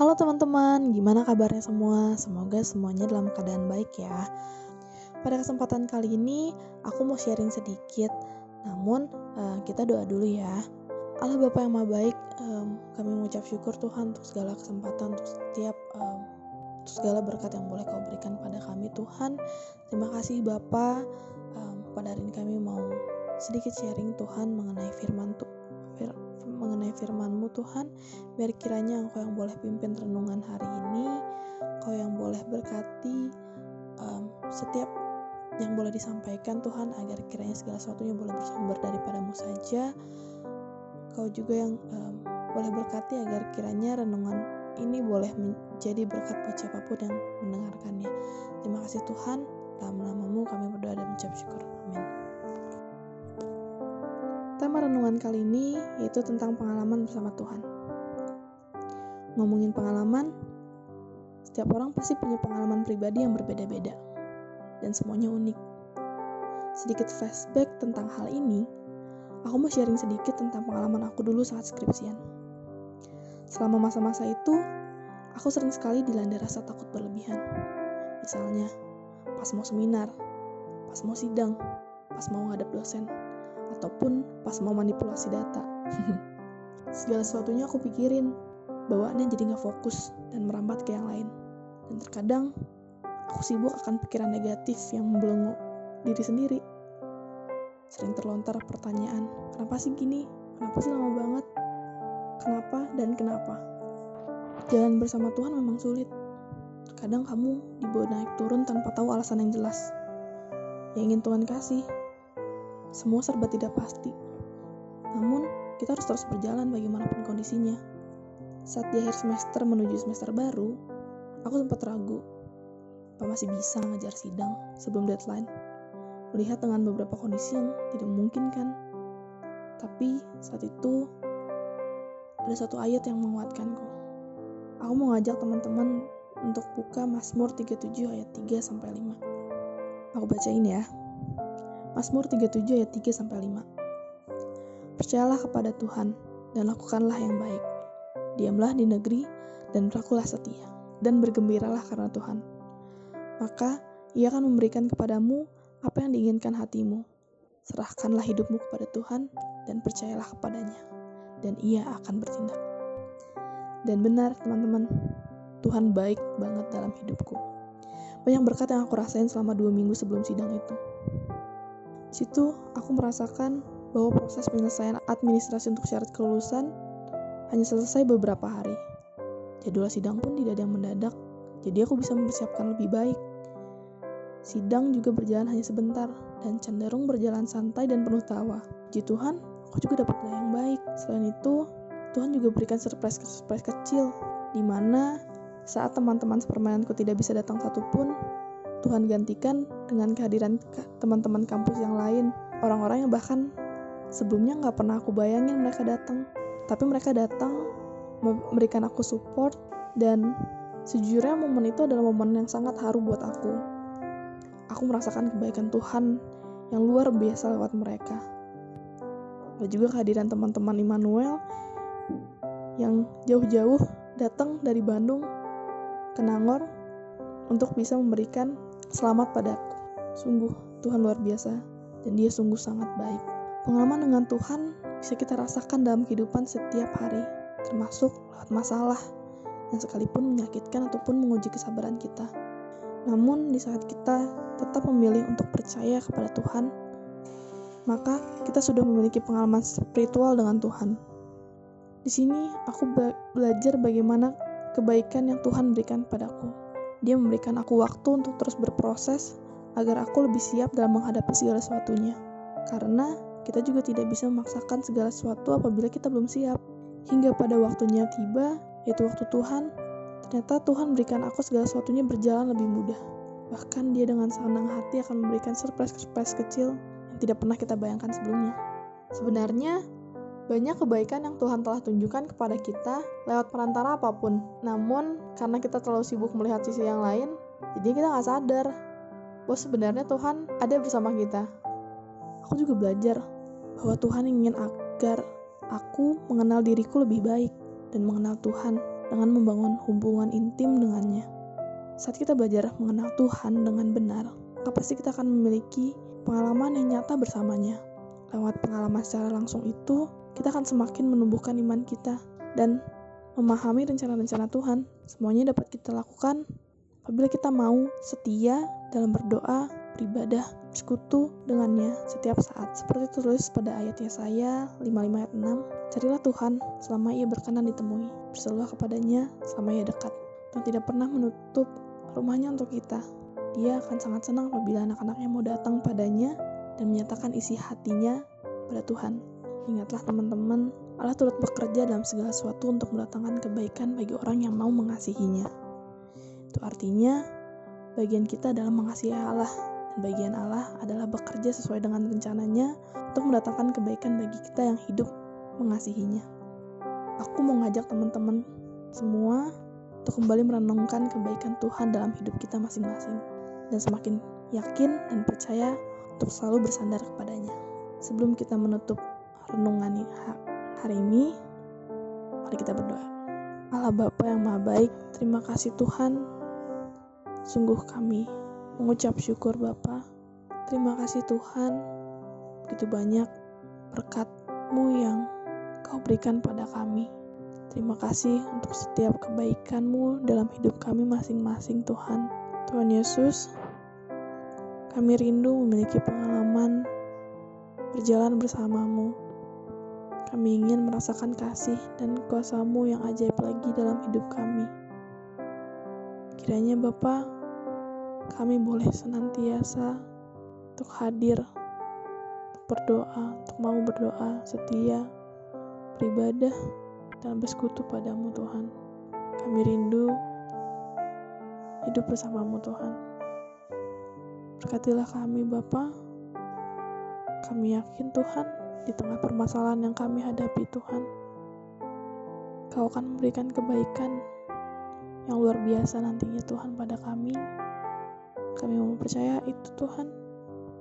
Halo teman-teman, gimana kabarnya semua? Semoga semuanya dalam keadaan baik ya. Pada kesempatan kali ini, aku mau sharing sedikit, namun uh, kita doa dulu ya. Allah Bapa yang Maha Baik, kami mengucap syukur Tuhan untuk segala kesempatan, untuk setiap untuk segala berkat yang boleh Kau berikan pada kami Tuhan. Terima kasih Bapa. Pada hari ini kami mau sedikit sharing Tuhan mengenai firman Tuhan mengenai firman-Mu Tuhan, biar kiranya Engkau yang boleh pimpin renungan hari ini, Engkau yang boleh berkati um, setiap yang boleh disampaikan Tuhan, agar kiranya segala sesuatunya boleh bersumber daripadamu saja. Kau juga yang um, boleh berkati agar kiranya renungan ini boleh menjadi berkat buat siapa pun yang mendengarkannya. Terima kasih Tuhan, dalam namamu kami berdoa dan mengucap syukur. Amin. Tema renungan kali ini yaitu tentang pengalaman bersama Tuhan. Ngomongin pengalaman, setiap orang pasti punya pengalaman pribadi yang berbeda-beda, dan semuanya unik. Sedikit flashback tentang hal ini, aku mau sharing sedikit tentang pengalaman aku dulu saat skripsian. Selama masa-masa itu, aku sering sekali dilanda rasa takut berlebihan. Misalnya, pas mau seminar, pas mau sidang, pas mau ngadap dosen, ataupun pas mau manipulasi data. Segala sesuatunya aku pikirin, bawaannya jadi gak fokus dan merambat ke yang lain. Dan terkadang, aku sibuk akan pikiran negatif yang membelenggu diri sendiri. Sering terlontar pertanyaan, kenapa sih gini? Kenapa sih lama banget? Kenapa dan kenapa? Jalan bersama Tuhan memang sulit. Kadang kamu dibawa naik turun tanpa tahu alasan yang jelas. Yang ingin Tuhan kasih, semua serba tidak pasti. Namun, kita harus terus berjalan bagaimanapun kondisinya. Saat di akhir semester menuju semester baru, aku sempat ragu. Apa masih bisa ngajar sidang sebelum deadline? Melihat dengan beberapa kondisi yang tidak memungkinkan. Tapi saat itu, ada satu ayat yang menguatkanku. Aku mau ngajak teman-teman untuk buka Mazmur 37 ayat 3 sampai 5. Aku bacain ya. Mazmur 37 ayat 3 sampai 5. Percayalah kepada Tuhan dan lakukanlah yang baik. Diamlah di negeri dan berlakulah setia dan bergembiralah karena Tuhan. Maka ia akan memberikan kepadamu apa yang diinginkan hatimu. Serahkanlah hidupmu kepada Tuhan dan percayalah kepadanya dan ia akan bertindak. Dan benar teman-teman, Tuhan baik banget dalam hidupku. Banyak berkat yang aku rasain selama dua minggu sebelum sidang itu situ aku merasakan bahwa proses penyelesaian administrasi untuk syarat kelulusan hanya selesai beberapa hari. Jadwal sidang pun tidak ada yang mendadak, jadi aku bisa mempersiapkan lebih baik. Sidang juga berjalan hanya sebentar dan cenderung berjalan santai dan penuh tawa. Puji Tuhan, aku juga dapat nilai yang baik. Selain itu, Tuhan juga berikan surprise-surprise kecil, di mana saat teman-teman sepermainanku tidak bisa datang satupun, Tuhan gantikan dengan kehadiran teman-teman kampus yang lain, orang-orang yang bahkan sebelumnya nggak pernah aku bayangin mereka datang, tapi mereka datang memberikan aku support dan sejujurnya momen itu adalah momen yang sangat haru buat aku. Aku merasakan kebaikan Tuhan yang luar biasa lewat mereka. Dan juga kehadiran teman-teman Immanuel yang jauh-jauh datang dari Bandung ke Nangor untuk bisa memberikan Selamat padaku. Sungguh, Tuhan luar biasa dan dia sungguh sangat baik. Pengalaman dengan Tuhan bisa kita rasakan dalam kehidupan setiap hari, termasuk lewat masalah yang sekalipun menyakitkan ataupun menguji kesabaran kita. Namun, di saat kita tetap memilih untuk percaya kepada Tuhan, maka kita sudah memiliki pengalaman spiritual dengan Tuhan. Di sini, aku belajar bagaimana kebaikan yang Tuhan berikan padaku. Dia memberikan aku waktu untuk terus berproses agar aku lebih siap dalam menghadapi segala sesuatunya. Karena kita juga tidak bisa memaksakan segala sesuatu apabila kita belum siap. Hingga pada waktunya tiba, yaitu waktu Tuhan, ternyata Tuhan berikan aku segala sesuatunya berjalan lebih mudah. Bahkan dia dengan senang hati akan memberikan surprise-surprise kecil yang tidak pernah kita bayangkan sebelumnya. Sebenarnya, banyak kebaikan yang Tuhan telah tunjukkan kepada kita lewat perantara apa pun. Namun, karena kita terlalu sibuk melihat sisi yang lain, jadi kita nggak sadar bahwa sebenarnya Tuhan ada bersama kita. Aku juga belajar bahwa Tuhan ingin agar aku mengenal diriku lebih baik dan mengenal Tuhan dengan membangun hubungan intim dengannya. Saat kita belajar mengenal Tuhan dengan benar, maka pasti kita akan memiliki pengalaman yang nyata bersamanya. Lewat pengalaman secara langsung itu, kita akan semakin menumbuhkan iman kita dan memahami rencana-rencana Tuhan. Semuanya dapat kita lakukan apabila kita mau setia dalam berdoa, beribadah, bersekutu dengannya setiap saat. Seperti tertulis pada ayat Yesaya 55 ayat 6, Carilah Tuhan selama ia berkenan ditemui. Berserulah kepadanya selama ia dekat. Dan tidak pernah menutup rumahnya untuk kita. Dia akan sangat senang apabila anak-anaknya mau datang padanya dan menyatakan isi hatinya pada Tuhan. Ingatlah teman-teman, Allah turut bekerja dalam segala sesuatu untuk mendatangkan kebaikan bagi orang yang mau mengasihinya. Itu artinya, bagian kita adalah mengasihi Allah, dan bagian Allah adalah bekerja sesuai dengan rencananya untuk mendatangkan kebaikan bagi kita yang hidup mengasihinya. Aku mau ngajak teman-teman semua untuk kembali merenungkan kebaikan Tuhan dalam hidup kita masing-masing dan semakin yakin dan percaya untuk selalu bersandar kepadanya. Sebelum kita menutup renungan hari ini, mari kita berdoa. Allah Bapa yang Maha Baik, terima kasih Tuhan. Sungguh kami mengucap syukur Bapa. Terima kasih Tuhan, begitu banyak berkat-Mu yang Kau berikan pada kami. Terima kasih untuk setiap kebaikan-Mu dalam hidup kami masing-masing Tuhan. Tuhan Yesus, kami rindu memiliki pengalaman berjalan bersamamu. Kami ingin merasakan kasih dan kuasamu yang ajaib lagi dalam hidup kami. Kiranya Bapa, kami boleh senantiasa untuk hadir, untuk berdoa, untuk mau berdoa, setia, beribadah, dan bersekutu padamu Tuhan. Kami rindu hidup bersamamu Tuhan. Berkatilah kami Bapa. Kami yakin Tuhan di tengah permasalahan yang kami hadapi Tuhan. Kau akan memberikan kebaikan yang luar biasa nantinya Tuhan pada kami. Kami mau percaya itu Tuhan.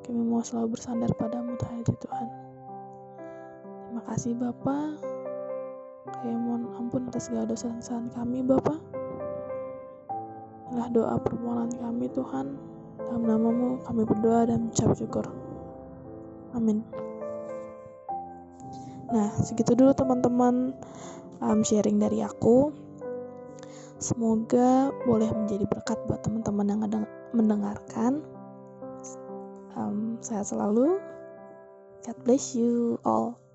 Kami mau selalu bersandar padamu Tuhan. Terima kasih Bapak. Kami mohon ampun atas segala dosa kesalahan kami Bapak. Inilah doa permohonan kami Tuhan. Dalam namamu kami berdoa dan mengucap syukur. Amin. Nah, segitu dulu teman-teman um, sharing dari aku. Semoga boleh menjadi berkat buat teman-teman yang mendengarkan. Um, sehat selalu. God bless you all.